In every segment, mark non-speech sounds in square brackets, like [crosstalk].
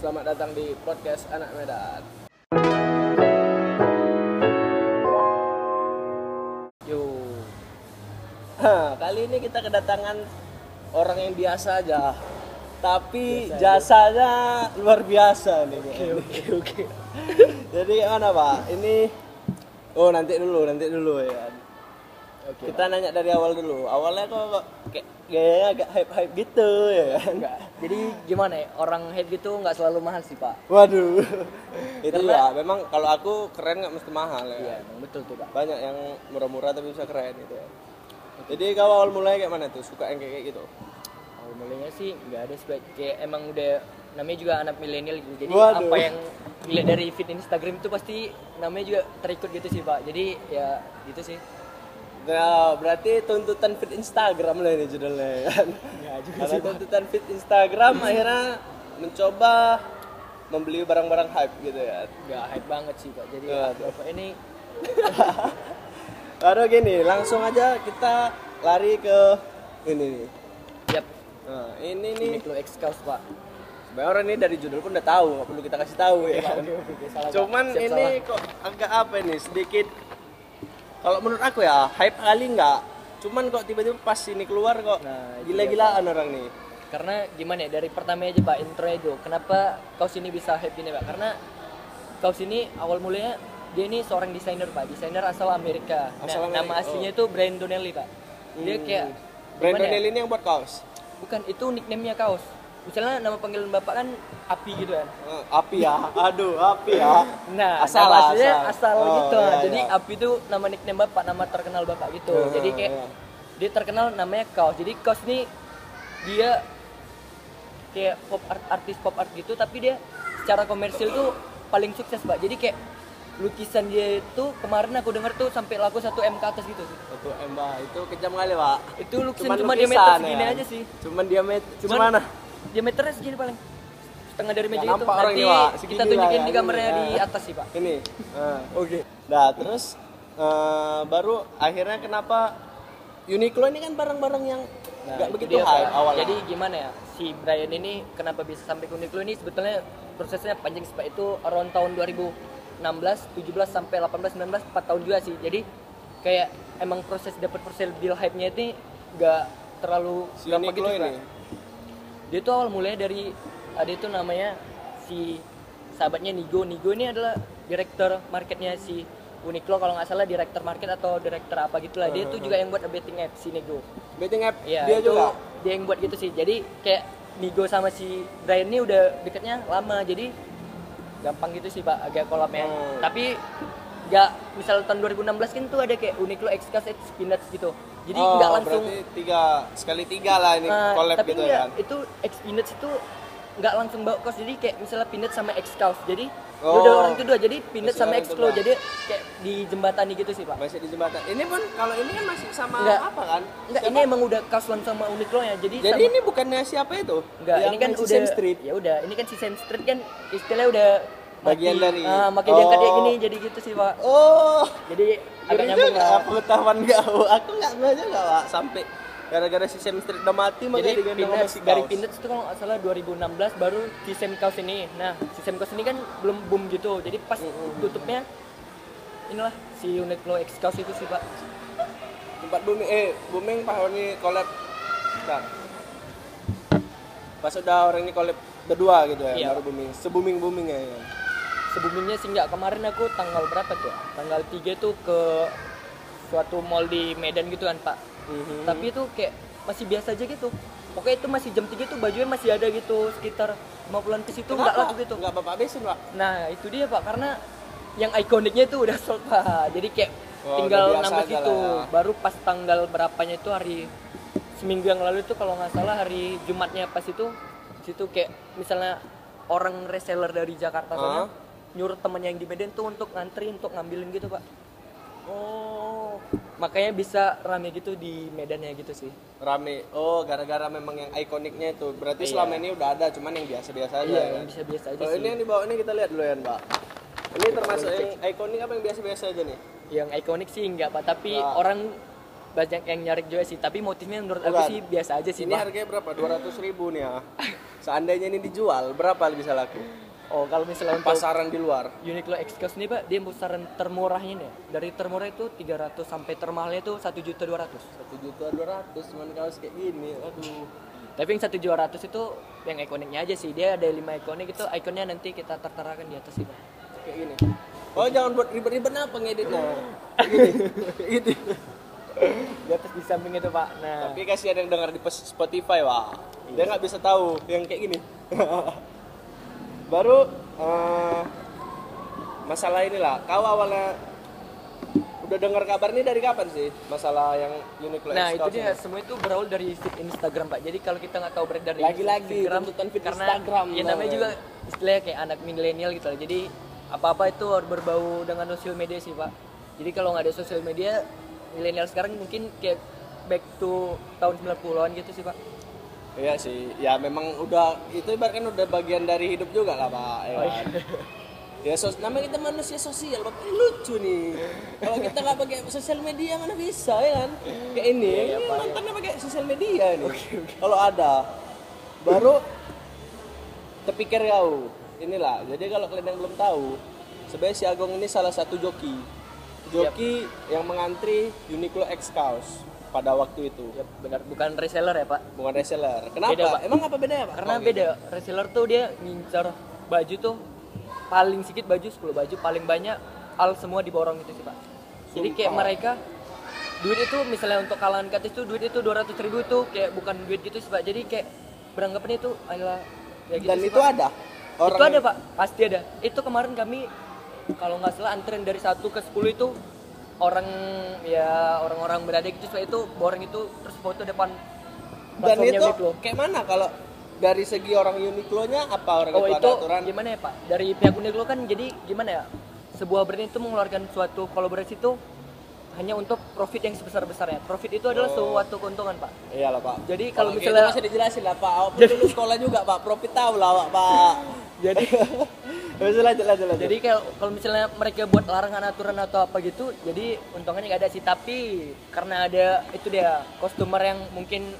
Selamat datang di podcast Anak Medan. Yo. Hah, kali ini kita kedatangan orang yang biasa aja. Tapi jasanya luar biasa nih. Oke, oke, oke. [laughs] Jadi mana, Pak? Ini Oh, nanti dulu, nanti dulu ya. Oke. Kita nanya dari awal dulu. Awalnya kok kayak gayanya agak hype-hype gitu ya kan? Enggak. Jadi gimana ya? Orang head gitu nggak selalu mahal sih, Pak. Waduh. [laughs] itu ya, memang kalau aku keren nggak mesti mahal ya. Iya, betul tuh, Pak. Banyak yang murah-murah tapi bisa keren itu ya. Jadi kau awal mulai kayak mana tuh? Suka yang kayak gitu? Awal mulainya sih nggak ada Pak. kayak emang udah namanya juga anak milenial gitu. Jadi Waduh. apa yang dilihat dari feed Instagram itu pasti namanya juga terikut gitu sih, Pak. Jadi ya gitu sih. Nah, berarti tuntutan feed Instagram lah ini judulnya [laughs] ya kan. Enggak juga Karena tuntutan feed Instagram akhirnya mencoba membeli barang-barang hype gitu ya. Nggak hype banget sih, Pak. Jadi Waduh. Bapak ini [laughs] Baru gini, langsung aja kita lari ke ini nih. yap Nah, ini nih X Kaos, Pak. sebenarnya orang ini dari judul pun udah tahu, nggak perlu kita kasih tahu ya. Oke, oke, oke, salah, Pak. Cuman Siap, ini salah. kok agak apa ini sedikit kalau menurut aku ya hype kali nggak. Cuman kok tiba-tiba pas ini keluar kok Nah, gila-gilaan orang nih. karena gimana ya dari pertama aja pak intro itu kenapa kaos ini bisa hype ini pak? Karena kaos ini awal mulanya dia ini seorang desainer pak. Desainer asal Amerika, Nah, Asal nama Amerika, aslinya itu Brian Donnelly pak. Dia kayak Brandon gimana ya? Ini yang buat kaos. bukan itu nickname-nya kaos misalnya nama panggilan bapak kan Api gitu kan Eh, api ya, aduh api ya. nah Asal, nama aslinya asal. asal, Oh, gitu iya, jadi iya. Api itu nama nickname bapak nama terkenal bapak gitu Hmm, jadi kayak iya. dia terkenal namanya kaos jadi kaos ini dia kayak pop art artis pop art gitu tapi dia secara komersil tuh paling sukses pak jadi kayak lukisan dia itu kemarin aku dengar tuh sampai laku 1 m ke atas gitu Itu Emba itu kejam kali pak. itu lukisan cuma lukisan, diameter segini ya. aja sih Cuman diameter. cuman Cuman diameternya segini paling setengah dari meja Nggak itu nanti ini, Pak. Kita lah tunjukin ya, di ini, kameranya di ya. atas sih pak ini. Oke. Nah terus eh, baru akhirnya kenapa Uniqlo ini kan barang-barang yang Nah, nggak itu begitu dia, hype awalnya. Jadi gimana ya? Si Brian ini kenapa bisa sampai ke Uniqlo ini sebetulnya prosesnya panjang sih Pak. Itu around tahun 2016, 17 sampai 18, 19 4 tahun juga sih. Jadi kayak emang proses dapat proses deal hype-nya ini nggak terlalu si gampang Uniqlo gitu, ini. Pak. Dia tuh awal mulai dari ada itu namanya si sahabatnya Nigo. Nigo ini adalah direktur marketnya si Uniqlo kalau nggak salah direktur market atau direktur apa gitulah. Dia tuh juga yang buat betting app si Nigo. Betting app Iya, dia itu juga. dia yang buat gitu sih. Jadi kayak Nigo sama si Brian ini udah deketnya lama. Jadi gampang gitu sih Pak agak kolabnya. Hmm. Tapi nggak misal tahun 2016 kan tuh ada kayak Uniqlo X Cast X Peanuts gitu. Jadi Oh, nggak langsung berarti tiga sekali tiga lah ini Nah, collab tapi gitu nggak, kan. itu X Peanuts itu nggak langsung bawa kos jadi kayak misalnya Peanuts sama X Cast. Jadi Oh. udah orang kedua jadi Peanuts sama X kedua. jadi kayak di jembatani gitu sih Pak. Masih di jembatan. Ini pun kalau ini kan masih sama Nggak. apa kan? Enggak, ini emang udah kauslan sama Uniqlo ya. Jadi Jadi sama- ini bukannya siapa itu? Enggak, Yang ini kan udah Sesame Street. Ya udah, ini kan si Sam Street kan istilahnya udah Bagian dari- ah, makin diangkat kayak Oh. gini jadi gitu sih, Pak. Oh, Jadi agak nyambung lah. pengetahuan kau. Aku nggak nggak juga pak sampai gara-gara si Sam Street udah mati Jadi makanya sama Peanuts, si dari Kaos. Peanuts itu kalau nggak salah 2016 baru si Sam Kaus ini. Nah, si Sam Kaus ini kan belum boom gitu. Jadi pas tutupnya inilah si Uniqlo X Kaus itu sih, Pak. tempat booming eh booming orang ini collab Bentar. pas udah orang ini collab berdua gitu ya Iya. baru booming se-booming boomingnya ya. Sebelumnya sih nggak kemarin aku tanggal berapa tuh? Tanggal 3 tuh ke suatu mall di Medan gitu kan, Pak. Mhm. tapi itu kayak masih biasa aja gitu pokoknya itu masih jam 3 tuh bajunya masih ada gitu sekitar 50-an ke situ nggak laku gitu nggak bapak besin pak nah itu dia pak karena yang ikoniknya itu udah sold pak jadi kayak Oh, tinggal nambah lah ya. baru pas tanggal berapanya itu hari seminggu yang lalu itu kalau nggak salah hari Jumatnya pas itu situ kayak misalnya orang reseller dari Jakarta sana Hah? Nyuruh temennya yang di Medan tuh untuk ngantri untuk ngambilin gitu pak. Oh makanya bisa rame gitu di Medannya gitu sih. Rame. Oh gara-gara memang yang ikoniknya itu. Berarti Iya. selama ini udah ada cuman yang biasa-biasa aja iya kan? yang bisa biasa aja Kalau sih. ini yang di bawah ini kita lihat dulu ya mbak. Ini termasuk yang ikonik apa yang biasa-biasa aja nih? Yang ikonik sih enggak pak. Tapi Enggak. orang banyak yang nyari juga sih. Tapi motifnya menurut aku Bukan. sih biasa aja sih ini pak. harganya berapa? 200 ribu nih ya? Seandainya ini dijual berapa bisa laku Oh, kalau misalnya untuk pasaran di luar Uniqlo X-Cos nih Pak, dia pasaran termurahnya nih. Dari termurah itu 300 sampai termahalnya itu 1 juta 200. satu juta dua ratus cuman kaos kayak gini aduh Tapi yang 1 juta 200 itu yang ikoniknya aja sih. Dia ada 5 ikonik itu ikonnya nanti kita terterakan di atas itu. kayak gini oh jangan buat ribet-ribet apa ngeditnya [laughs] gini gini Di atas di samping itu Pak. Nah, tapi kasih ada yang dengar di Spotify wah dia nggak bisa tahu yang kayak gini [laughs] baru eh, masalah inilah kau awalnya udah dengar kabar ini dari kapan sih masalah yang Uniqlo nah itu dia semua itu berawal dari feed Instagram Pak. Jadi kalau kita nggak tahu beredar dari Lagi-lagi Instagram, tuntutan feed karena Instagram, ya namanya juga istilahnya kayak anak milenial gitu. Jadi apa-apa itu harus berbau dengan sosial media sih Pak. Jadi kalau nggak ada sosial media, milenial sekarang mungkin kayak back to tahun 90-an gitu sih Pak. Iya sih, ya memang udah itu ibaratkan udah bagian dari hidup juga lah pak. Ya, Oh, iya. kan? [laughs] ya sos, namanya kita manusia sosial, bapak ini lucu nih. Kalau kita nggak pakai sosial media mana bisa ya kan? Kayak ini, ini Pak, nontonnya pakai sosial media nih. Kalau ada, baru terpikir kau. Inilah, jadi kalau kalian yang belum tahu, sebenarnya si Agong ini salah satu joki, joki yang mengantri Uniqlo X Kaos pada waktu itu. Ya benar, bukan reseller ya Pak. Bukan reseller. Kenapa? Beda, Pak. Emang apa bedanya, Pak? Karena Oh, beda, reseller tuh dia ngincar baju tuh paling sedikit baju 10 baju, paling banyak al semua diborong gitu sih Pak. Jadi kayak Sumpah. mereka duit itu misalnya untuk kalangan katis tuh duit itu 200 ribu itu kayak bukan duit gitu sih Pak. Jadi kayak beranggapannya itu adalah ya gitu Dan sih, itu Pak. ada. itu ada Pak, pasti ada. Itu kemarin kami kalau nggak salah antrian dari 1 ke 10 itu orang ya orang-orang berada gitu itu borong itu terus foto depan Dan itu Uniqlo. kayak mana kalau dari segi orang Uniqlo-nya apa orang Oh itu, itu ada aturan? gimana ya Pak? Dari pihak Uniqlo kan jadi gimana ya? Sebuah brand itu mengeluarkan suatu kolaborasi itu hanya untuk profit yang sebesar-besarnya. Profit itu adalah suatu keuntungan Pak. Iyalah Pak. Jadi kalau misalnya masih dijelasin lah Pak. Awak dulu sekolah juga Pak. Profit tahu lah Pak. Pak. [laughs] jadi [laughs] lanjut lanjut lanjut. jadi kalau kalau misalnya mereka buat larangan aturan atau apa gitu, jadi untungannya nggak ada sih. Tapi karena ada itu dia customer yang mungkin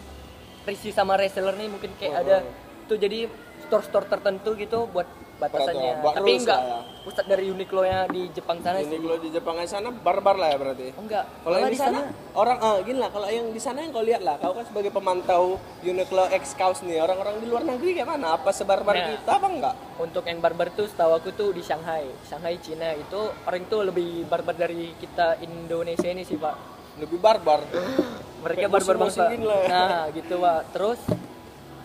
risih sama reseller nih mungkin kayak ada itu jadi store-store tertentu gitu buat batasannya. Peraturan, Tapi enggak ya. pusat dari Uniqlo nya di Jepang sana sih. Uniqlo di Jepang sana barbar lah ya berarti. Oh, enggak. Kalau yang di sana, orang ah gini lah kalau yang di sana yang kau lihat lah, kau kan sebagai pemantau Uniqlo X Kaos nih, orang-orang di luar negeri kayak mana? Apa sebarbar Nah. kita apa enggak? untuk yang barbar tuh setahu aku tuh di Shanghai Shanghai Cina itu orang tuh lebih barbar dari kita Indonesia ini sih pak Lebih barbar. mereka barbar banget pak lah. nah gitu pak terus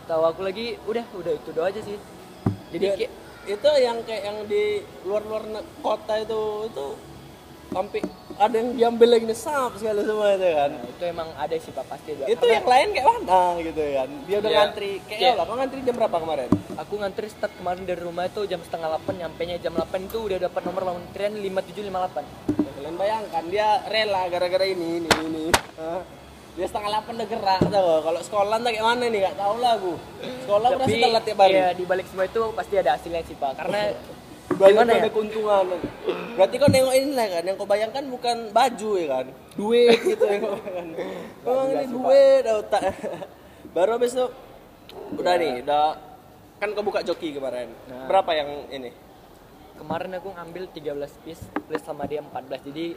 tahu aku lagi udah udah itu doang aja sih jadi kayak itu yang kayak yang di luar-luar kota itu itu sampai ada yang diambil lagi nyesap segala semua itu kan. nah, itu emang ada sih pak pasti itu yang lain kayak mana gitu kan. Dia udah Iya. ngantri kayak ya lah, kau ngantri jam berapa kemarin? aku ngantri start kemarin dari rumah itu jam setengah 8 nyampe nya jam 8 itu udah dapat nomor antrian 5758 Ya, kalian bayangkan dia rela gara-gara ini ini ini. Dia setengah delapan udah gerak tau. Kalau sekolah entah kayak mana nih nggak tahu lah aku. Sekolah berasa telat tiap hari. ya di balik semua itu pasti ada hasilnya sih pak karena [laughs] Banyak gimana ya ada keuntungan. Berarti kau nengok ini lah kan, yang kau bayangkan bukan baju ya kan, duit [laughs] gitu yang kau bayangkan. Memang ini duit, oh, tak. [laughs] Baru habis itu udah nih, udah kan kau buka joki kemarin. Nah. Berapa yang ini? kemarin aku ngambil 13 piece plus sama dia 14 jadi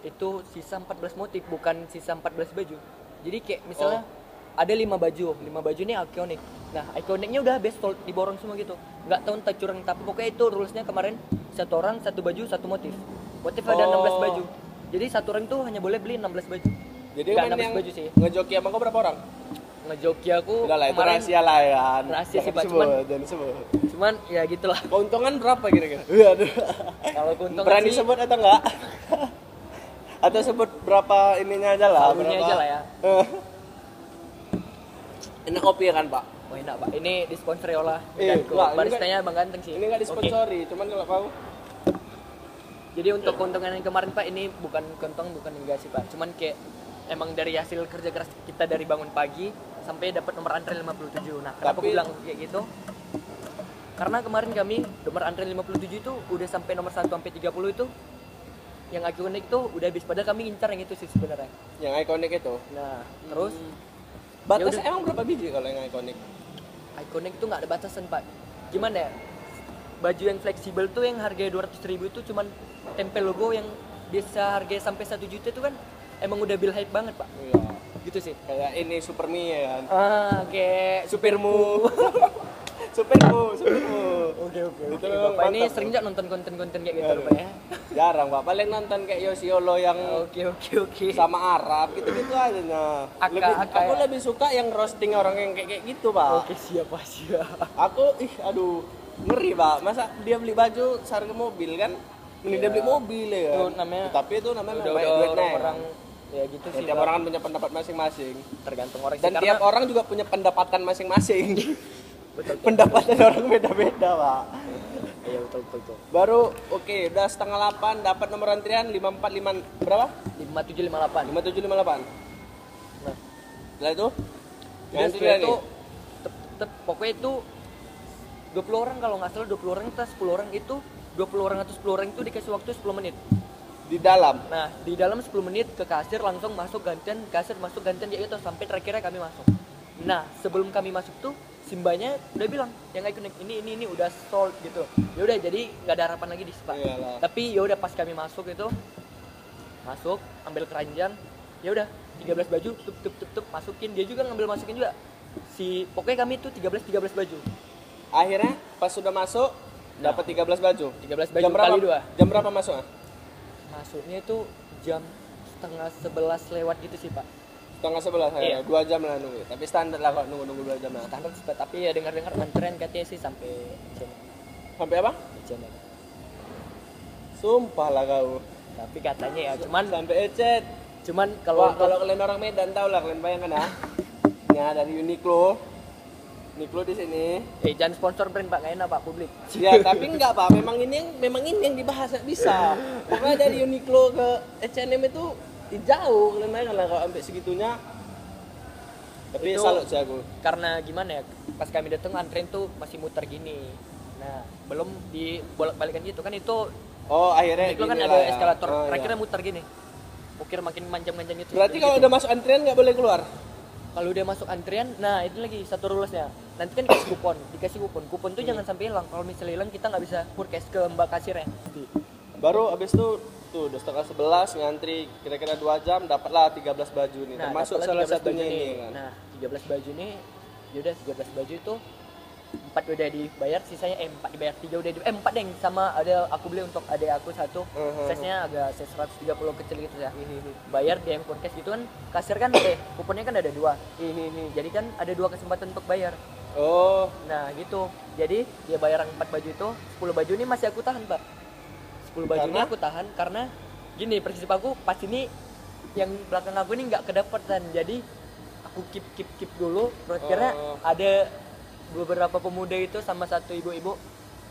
itu sisa 14 motif bukan sisa 14 baju jadi kayak misalnya ada 5 baju 5 baju ini ikonik nah ikoniknya udah best sold diborong semua gitu nggak tahu entah curang tapi pokoknya itu rulesnya kemarin satu orang satu baju satu motif motif ada Oh. 16 baju jadi satu orang tuh hanya boleh beli 16 baju Jadi kan 16 yang baju sih ngejoki sama kau berapa orang? ngejoki aku Udah lah, itu rahasia lah ya. Rahasia sih, Pak, cuman- jangan disebut. cuman ya gitulah Keuntungan berapa kira-kira? Kalau keuntungan Berani sih- sebut atau enggak? [laughs] atau sebut berapa ininya aja lah, Saldonya berapa? aja lah ya. [laughs] Ini kopi ya kan, Pak? Oh enak pak, ini disponsori oleh Eh, Baristanya Bang Ganteng sih. Ini enggak Oke. disponsori, cuman kalau mau Jadi untuk keuntungan yang kemarin pak, ini bukan keuntungan bukan enggak sih pak. Cuman kayak emang dari hasil kerja keras kita dari bangun pagi sampai dapat nomor antrian 57. Nah kenapa Tapi- aku bilang kayak gitu? Karena kemarin kami nomor antrian 57 itu udah sampai nomor 1 sampai 30 itu yang ikonik itu udah habis padahal kami ngincar yang itu sih sebenarnya. yang ikonik itu. Nah, terus Batas Ya emang berapa biji kalau yang ikonik? iconic itu nggak ada batasan pak gimana ya baju yang fleksibel tuh yang harganya 200 ribu itu cuman tempel logo yang bisa harganya sampai satu juta itu kan emang udah bill hype banget pak Iya. gitu sih Kayak ini Supermi ya kan. ah kayak Supirmu. Supirmu, [laughs] supirmu. Oke oke memang bapak ini mantap, sering nggak nonton konten-konten kayak gitu Aduh. pak ya Jarang, Pak. Paling nonton kayak Yosiolo yang oke oke oke sama Arab gitu-gitu aja nah. Aka- Lebih, aka aku ya? lebih suka yang roasting orang yang kayak kayak gitu, Pak. oke siapa siapa Aku ih aduh ngeri, Pak. Masa dia beli baju seharga mobil kan? Mending dia beli mobil ya. Itu namanya- Tapi itu namanya udah udah duitnya. orang-orang ya gitu Ya, sih tiap orang kan punya pendapat masing-masing. tergantung orang Dan sih tiap karena orang juga punya pendapatan masing-masing. [laughs] betul pendapatan orang beda-beda, Pak. iya betul betul betul Baru oke, udah setengah 8 dapat nomor antrian 54 5 berapa? lima tujuh lima delapan 5758. nah Setelah itu yang setelah itu tep- tep- pokoknya itu 20 orang kalau nggak salah 20 orang kita 10 orang itu 20 orang atau 10 orang itu dikasih waktu 10 menit. di dalam. Nah, di dalam 10 menit ke kasir langsung masuk gantian, kasir masuk gantian ya itu sampai terakhirnya kami masuk. Nah, sebelum kami masuk tuh Simbanya udah bilang yang ikonik ini ini ini udah sold gitu. Ya udah jadi nggak ada harapan lagi di spa. Iyalah. Tapi ya udah pas kami masuk itu masuk ambil keranjang ya udah 13 baju tup tup tup tup masukin dia juga ngambil masukin juga si pokoknya kami itu 13 13 baju Akhirnya pas sudah masuk dapat 13 baju. 13 baju jam berapa? kali dua. Jam berapa masuk? masuknya itu jam setengah sebelas lewat gitu sih pak Setengah sebelas Iya. ya. Dua jam lah nunggu. Tapi standar lah kok nunggu nunggu dua jam lah. standar sih Pak. tapi ya dengar dengar antrean katanya sih sampai jam Sampai apa? jam Sumpah lah kau. tapi katanya ya cuman Sampai ecet. cuman Kalau kalau kalau kalian orang Medan tahu lah kalian bayangkan ya. Ya dari Uniqlo. Uniqlo di sini. eh jangan sponsor brand pak nggak enak pak publik Ya tapi enggak pak, memang ini yang memang ini yang dibahas nggak bisa. Pokoknya dari Uniqlo ke H&M itu jauh kalian bayangkan lah kalau sampai segitunya. Tapi Itu- salut sih aku. karena gimana ya pas kami datang antrean tuh masih muter gini nah belum di bolak balikan gitu kan itu Oh akhirnya itu kan ada ya. eskalator Oh, terakhirnya iya. muter gini ukir makin manjang-manjang gitu Berarti gitu. kalau udah masuk antrian nggak boleh keluar. kalau udah masuk antrian nah itu lagi satu rulesnya nanti kan dikasih kupon dikasih kupon kupon tuh jangan sampai hilang kalau misalnya hilang kita nggak bisa forecast ke mbak kasirnya Baru abis itu tuh udah setengah sebelas ngantri kira-kira dua jam dapatlah 13 baju nih. Termasuk dapatlah salah 13 satunya ini nih. kan. nah 13 baju nih yaudah 13 baju itu empat udah dibayar sisanya eh empat dibayar tiga udah di, eh empat deng sama ada aku beli untuk adik aku satu. Mhm. size nya agak size 130 kecil gitu ya. Bayar di M podcast gitu kan kasir kan eh kuponnya kan ada dua. Jadi kan ada dua kesempatan untuk bayar. Oh, Nah gitu, jadi dia bayar 4 baju itu 10 baju ini masih aku tahan pak 10 baju ini Karena? aku tahan karena gini prinsip aku pas ini yang belakang aku ini nggak kedapatan jadi aku keep keep keep dulu terus akhirnya Oh. ada beberapa pemuda itu sama satu ibu-ibu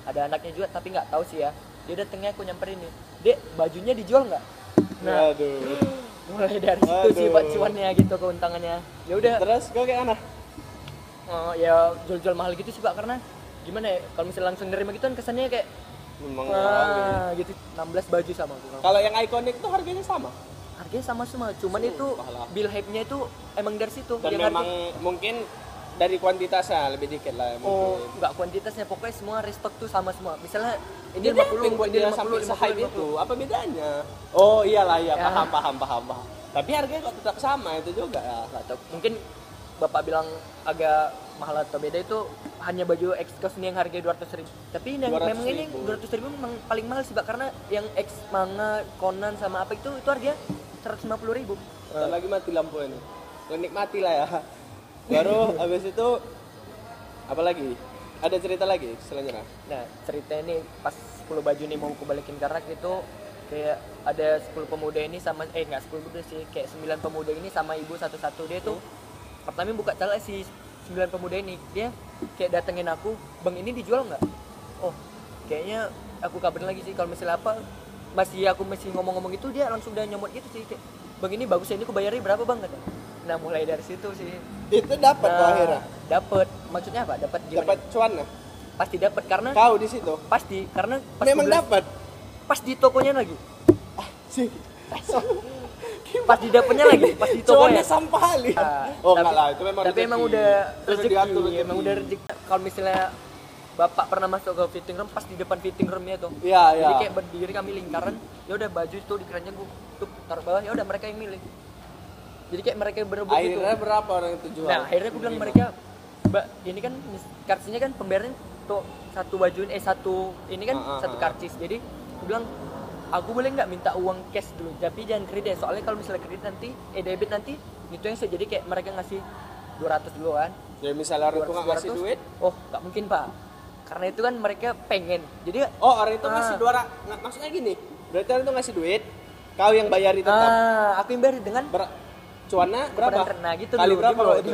ada anaknya juga tapi nggak tahu sih ya dia datangnya aku nyamperin nih dek bajunya dijual nggak nah aduh. [laughs] mulai dari situ sih Aduh. cuannya gitu keuntangannya ya udah Terus kau kayak mana? Oh, ya jual-jual mahal gitu sih pak karena gimana ya kalau misalnya langsung nerima gitu kan kesannya kayak Memang wah gitu 16 baju sama aku Kalau yang ikonik tuh harganya sama. harganya sama semua cuman itu lah. bill hype-nya itu emang dari situ Dan memang harga- mungkin dari kuantitasnya lebih dikit lah oh mungkin. nggak kuantitasnya pokoknya semua restock tuh sama semua misalnya ini Jadi 50 apa yang buat dia 50 sampai 50, se-hype 50. itu? Apa bedanya? Oh iyalah iya Ya. paham paham paham paham. Tapi harganya kok tetap sama itu juga ya. Tahu. mungkin bapak bilang agak mahal atau beda itu hanya baju X kaos ini yang harganya 200 ribu tapi yang 200.000. memang ini 200 ribu memang paling mahal sih pak karena yang X manga Conan sama apa itu itu harganya 150 ribu Bentar lagi mati lampu ini. Lo nikmati lah ya. [laughs] Baru habis itu apa lagi? Ada cerita lagi selanjutnya. Nah, cerita ini pas 10 baju ini mau aku balikin ke rak itu kayak ada 10 pemuda ini sama eh enggak 10 pemuda sih, kayak 9 pemuda ini sama ibu satu-satu dia tuh pertama buka celah si 9 pemuda ini. Dia kayak datengin aku, "Bang, ini dijual nggak?" Oh, kayaknya aku kabarin lagi sih kalau misalnya apa masih aku masih ngomong-ngomong itu dia langsung udah nyomot gitu sih kayak Bang ini bagus ya ini aku bayarnya berapa bang kata. Nah mulai dari situ sih. Itu dapat Nah, akhirnya. Dapat. Maksudnya apa? Dapat gimana? Dapat cuan lah. Pasti dapat karena Kau di situ. pasti karena pas Memang 12 dapat. pas di tokonya lagi Sih. Pas di dapurnya lagi pas di toko Cuannya ya sampah kali. Nah, oh tapi- enggak lah, itu memang tapi rezeki. emang udah rezeki, rezeki. emang udah rezeki kalau misalnya bapak pernah masuk ke fitting room pas di depan fitting roomnya tuh Iya, iya. jadi kayak berdiri kami lingkaran ya udah baju itu di keranjang gua tuh taruh bawah ya udah mereka yang milih jadi kayak mereka yang berebut gitu Akhirnya berapa orang itu jual? nah akhirnya aku bilang mereka mbak ini kan karcisnya kan pembayaran tuh satu baju eh satu ini kan Ah, ah, satu ah. karcis jadi aku bilang aku boleh nggak minta uang cash dulu tapi jangan kredit soalnya kalau misalnya kredit nanti eh debit nanti itu yang saya jadi kayak mereka ngasih 200 dulu kan Ya misalnya orang itu nggak ngasih 200. duit, oh nggak mungkin pak karena itu kan mereka pengen jadi oh orang itu Ah. ngasih dua rak. Nggak, maksudnya gini, berarti orang itu ngasih duit, kau yang bayar itu tetap. ah aku yang bayar dengan Ber cuannya berapa? Kepada- nah, gitu Kali dulu, berapa kau itu?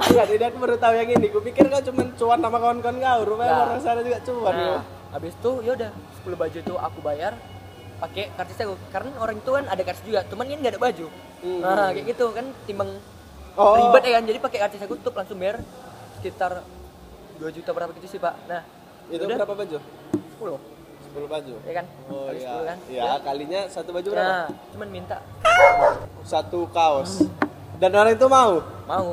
Enggak, jadi aku baru tahu yang ini. Kupikir kau cuma cuan sama kawan-kawan kau, rupanya Nah. orang sana juga cuan. nah ya. Habis itu yaudah 10 baju itu aku bayar pakai karcis aku karena orang itu kan ada karcis juga cuman ini nggak ada baju Hmm. nah kayak gitu kan timbang Oh. ribet ya kan jadi pakai karcis aku tuh langsung bayar sekitar 2 juta berapa gitu sih pak nah Itu udah berapa baju? 10 10 baju. ya kan Oh Kali iya. 10 kan Iya, kalinya satu baju berapa? nah cuman minta Satu kaos. Dan orang itu mau. mau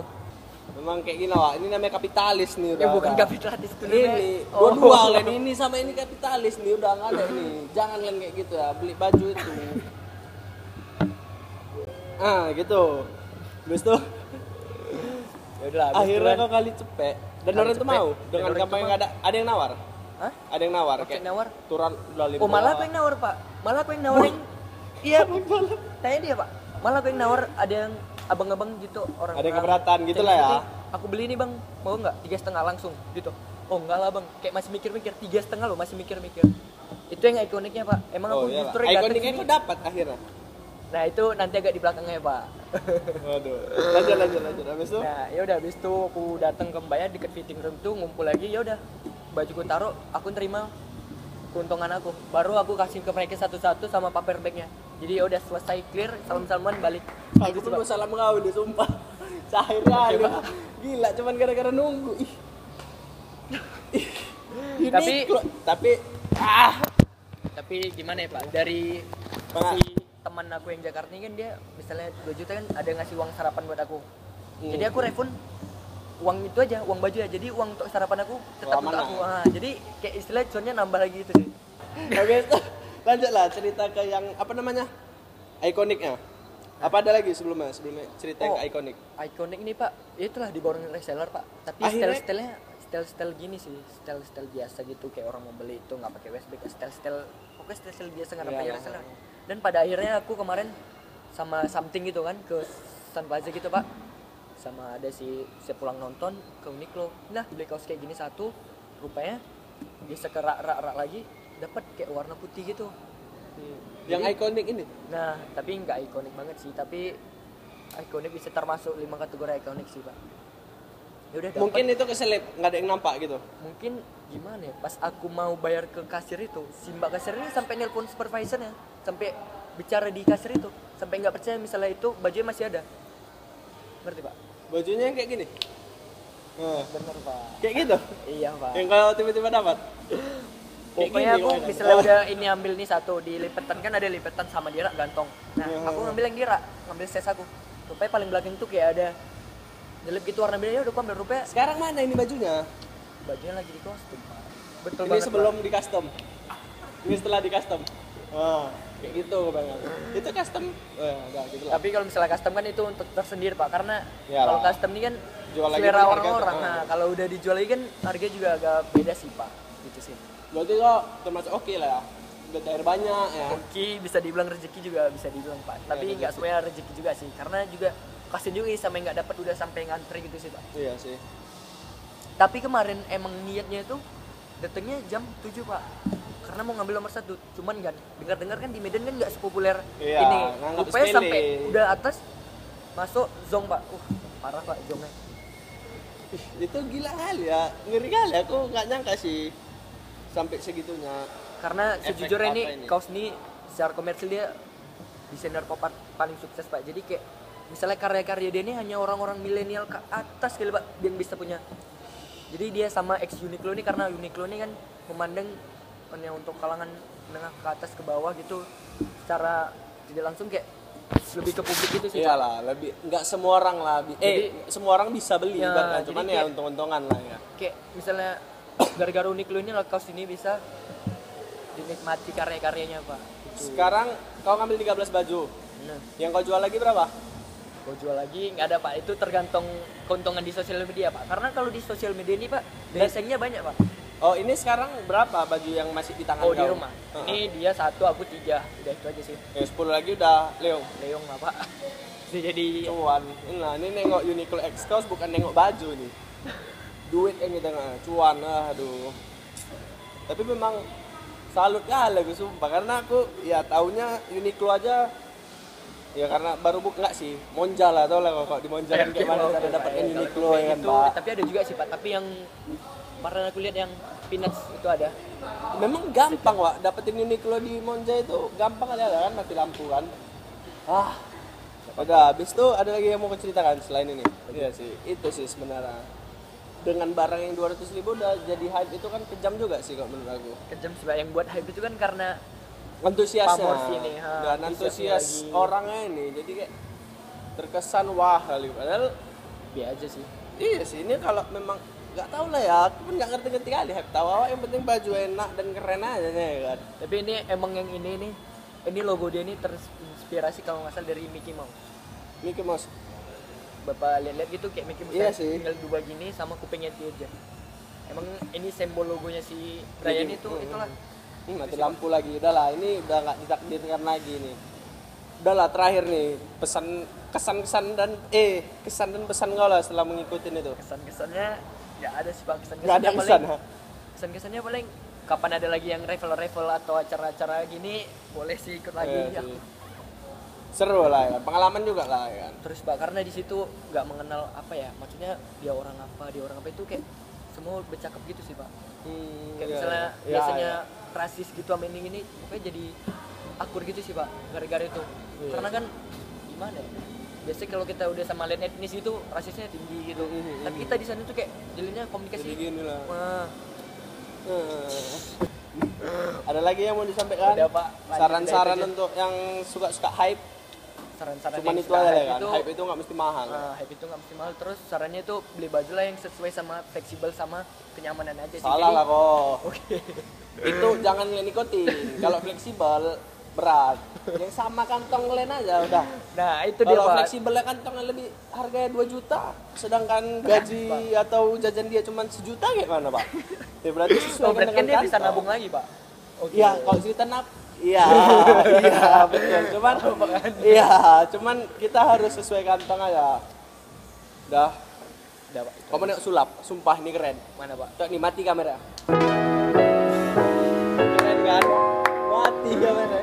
Memang kayak gini wah, ini namanya kapitalis nih udah. ya bukan kapitalis itu Ini Oh. dua-dua ini sama ini kapitalis nih udah nggak ada nih. Jangan kalian kayak gitu ya, beli baju itu. Ah, gitu. Terus tuh ya akhirnya kau kali cepet dan orang itu mau dengan gampang ada ada yang nawar Hah? ada yang nawar Pakai nawar udah lima Oh malah aku yang nawar pak, malah aku yang nawarin. Iya, tanya dia pak. Malah aku yang nawar ada yang abang-abang gitu orang. Ada yang keberatan gitu lah ya. Aku beli ini bang, mau nggak tiga setengah langsung gitu. Oh enggak lah bang, kayak masih mikir-mikir tiga setengah loh masih mikir-mikir. Itu yang ikoniknya pak. Emang oh aku iya justru ikoniknya itu dapat akhirnya Nah itu nanti agak di belakangnya pak. [laughs] waduh lanjut lanjut lanjut habis itu Nah ya udah habis itu aku datang ke Mbak ya deket fitting room tuh ngumpul lagi ya udah bajuku taruh aku terima keuntungan aku baru aku kasih ke mereka satu-satu sama paper bagnya jadi ya udah selesai clear salam salaman balik. Aku Gitu pun mau salam kau ini sumpah. [laughs] Kali Pak. gila cuman gara-gara nunggu. Ih. Ih, ini Tapi- tapi ah. Tapi gimana ya pak? Dari si teman aku yang Jakarta ini kan dia misalnya 2 juta kan ada ngasih uang sarapan buat aku. Hmm. jadi aku refund uang itu aja uang baju ya. Jadi uang untuk sarapan aku tetap untuk aku. Ah, jadi kayak istilah cuannya nambah lagi gitu sih. Habis itu lanjutlah cerita ke yang apa namanya? Ikoniknya. Apa ada lagi sebelumnya? Sebelumnya cerita yang Oh. ke ikonik. ikonik ini pak. Itulah di borong reseller pak. Tapi Akhirnya- style stylenya style style gini sih. Style style biasa gitu kayak orang mau beli itu nggak pakai westback style style pokoknya style style biasa nggak Iya, pakai lah. reseller. dan pada akhirnya aku kemarin sama something gitu kan ke Sun Plaza gitu pak. Sama ada si saya pulang nonton ke Uniqlo. Nah beli kaos kayak gini satu rupanya bisa ke rak rak rak lagi dapat kayak warna putih gitu. Yang ikonik ini? Nah tapi nggak ikonik banget sih tapi ikonik bisa termasuk lima kategori ikonik sih pak. Ya udah dapet. mungkin itu keselip nggak ada yang nampak gitu. Mungkin gimana ya pas aku mau bayar ke kasir itu si mbak kasir ini sampai nelpon supervisornya sampai bicara di kasir itu sampai nggak percaya misalnya itu bajunya masih ada. Ngerti pak? Bajunya yang kayak gini? Nah, bener pak. Kayak gitu? Iya pak. Yang kalau tiba-tiba dapat pokoknya aku misalnya Oh. udah ini ambil nih satu di lipetan. Kan ada lipetan sama di rak gantong. Nah Iya. aku ngambil yang di rak ngambil ses aku. Rupanya paling belakang tuh kayak ada jelek gitu warna beda ya udah aku ambil rupanya. Sekarang mana ini bajunya? Bajunya lagi di kostum. Pak betul ini banget sebelum di custom. Ini setelah di custom. Wah, kayak gitu kebanyakan itu custom. Eh, enggak gitu lah. Tapi kalau misalnya custom kan itu untuk tersendiri pak, karena Iyalah. kalau custom ini kan Jual selera kan orang-orang. ah. Nah kalau udah dijual lagi kan harganya juga agak beda sih pak, gitu sih. Berarti kok termasuk oke lah ya? Udah cair banyak ya. Oke bisa dibilang rezeki juga bisa dibilang pak, tapi Ya, nggak rezeki. semuanya rezeki juga sih, karena juga kasian juga sama yang nggak dapat udah sampai ngantri gitu sih pak. iya sih. Tapi kemarin emang niatnya itu datangnya jam 7 pak, karena mau ngambil nomor satu, cuman kan dengar-dengar kan di Medan kan nggak sepopuler Iya, ini, rupanya sepele. sampai udah atas masuk zong pak, uh parah pak zongnya. Itu gila kali ya. Ngeri kali. Aku nggak nyangka sih sampai segitunya karena sejujurnya ini ini? kaos ini secara komersil dia desainer pop art paling sukses pak. Jadi kayak misalnya karya-karya dia ini hanya orang-orang milenial ke atas kali pak yang bisa punya. Jadi dia sama ex Uniqlo ini karena Uniqlo ini kan memandang hanya untuk kalangan menengah ke atas ke bawah gitu secara tidak langsung kayak lebih ke publik itu sih iyalah lebih nggak semua orang lah eh semua orang bisa beli Ya, jadi cuman ya kayak- untung-untungan lah ya. Kayak misalnya gara-gara unik lu ini kaos ini bisa dinikmati karya-karyanya pak. Itu. sekarang kau ngambil 13 baju. Nah yang kau jual lagi berapa? Kau jual lagi nggak ada pak. Itu tergantung keuntungan di sosial media pak. Karena kalau di sosial media ini pak desainnya banyak pak. Oh ini sekarang berapa baju yang masih di tangan oh di kau? rumah. Heeh. ini dia satu aku tiga. Udah itu aja sih. Ya 10 lagi udah Leong. Leong [laughs] Bisa jadi cuan nah ini nengok Uniqlo X bukan nengok baju nih duit yang kita nggak cuan aduh. Tapi memang salut kali aku sumpah. Karena aku ya taunya Uniqlo aja ya karena baru buka nggak sih. Monja lah tau lah kalau di Monja kan kayak mana cara dapatkan Uniqlo ya kan itu, pak tapi ada juga sih pak. Tapi yang kemarin aku lihat yang peanuts itu ada. Memang gampang wak dapetin Uniqlo di Monja itu gampang aja kan mati lampu kan? Ah. Udah habis itu ada lagi yang mau ceritakan selain ini. Iya sih itu sih sebenarnya dengan barang yang 200 ribu udah jadi hype itu kan kejam juga sih kalau menurut aku. Kejam sih pak. Yang buat hype itu kan karena antusiasnya ha, dan antusias orangnya ini jadi kayak terkesan wah kali. Padahal biasa aja sih. iya sih ini kalau memang nggak tahu lah ya aku pun nggak ngerti-ngerti kali hype tahu. Awak yang penting baju enak dan keren aja nih ya kan? Tapi ini emang yang ini nih ini logo dia ini terinspirasi kalau nggak salah dari Mickey Mouse. Mickey Mouse bapak lihat-lihat gitu kayak Mickey Mouse Iya kan sih. tinggal dua gini sama kupingnya dia aja. Emang ini simbol logonya si Brian Mickey- itu hmm, itulah. Hmm, mati lampu lagi. Udahlah ini udah nggak ditakdirkan lagi nih. Udahlah terakhir nih. Pesan kesan kesan dan eh kesan dan pesan kau lah setelah mengikuti itu. Kesan-kesannya ya ada sih pak. Kesan-kesannya nggak ada paling kesan ha? kesan-kesannya paling kapan ada lagi yang revel-revel atau acara-acara gini boleh sih ikut lagi Iya ya. Seru lah ya pengalaman juga lah ya. Terus pak karena di situ nggak mengenal apa ya maksudnya dia orang apa dia orang apa itu kayak semua bercakap gitu sih pak. Hmm, kayak iya, misalnya iya. biasanya Iya, rasis gitu sama ini ini pokoknya jadi akur gitu sih pak gara-gara itu. Iya. karena kan gimana ya biasanya kalau kita udah sama lain etnis itu rasisnya tinggi gitu. Mhm, tapi kita di sana tuh kayak jadinya jadi komunikasi gini lah. Hmm. ada lagi yang mau disampaikan? Udah, Pak. Lanjut, saran-saran untuk yang suka-suka hype saran-saran cuman itu aja ya kan itu, hype itu nggak mesti mahal. Nah, hype itu nggak mesti mahal. Terus sarannya itu beli baju lah yang sesuai sama fleksibel sama kenyamanan aja sih. Salah lah kok. [laughs] Oke. Itu jangan nikotin. Kalau fleksibel berat. Yang sama kantong len aja udah. Nah itu dia kalau pak. fleksibelnya kantongnya lebih harganya 2 juta sedangkan gaji atau jajan dia cuma sejuta kayak mana pak? Ya berarti oh, sesuai berarti kan dia bisa kantong. nabung lagi pak? Oke. Iya, kalau cerita nap, iya, [laughs] iya betul. Cuman, iya, cuman kita harus sesuai kantong aja. Dah, udah pak kamu nengok sulap, sumpah ini keren. mana pak Tuh nih mati kamera. Keren kan? Mati kamera.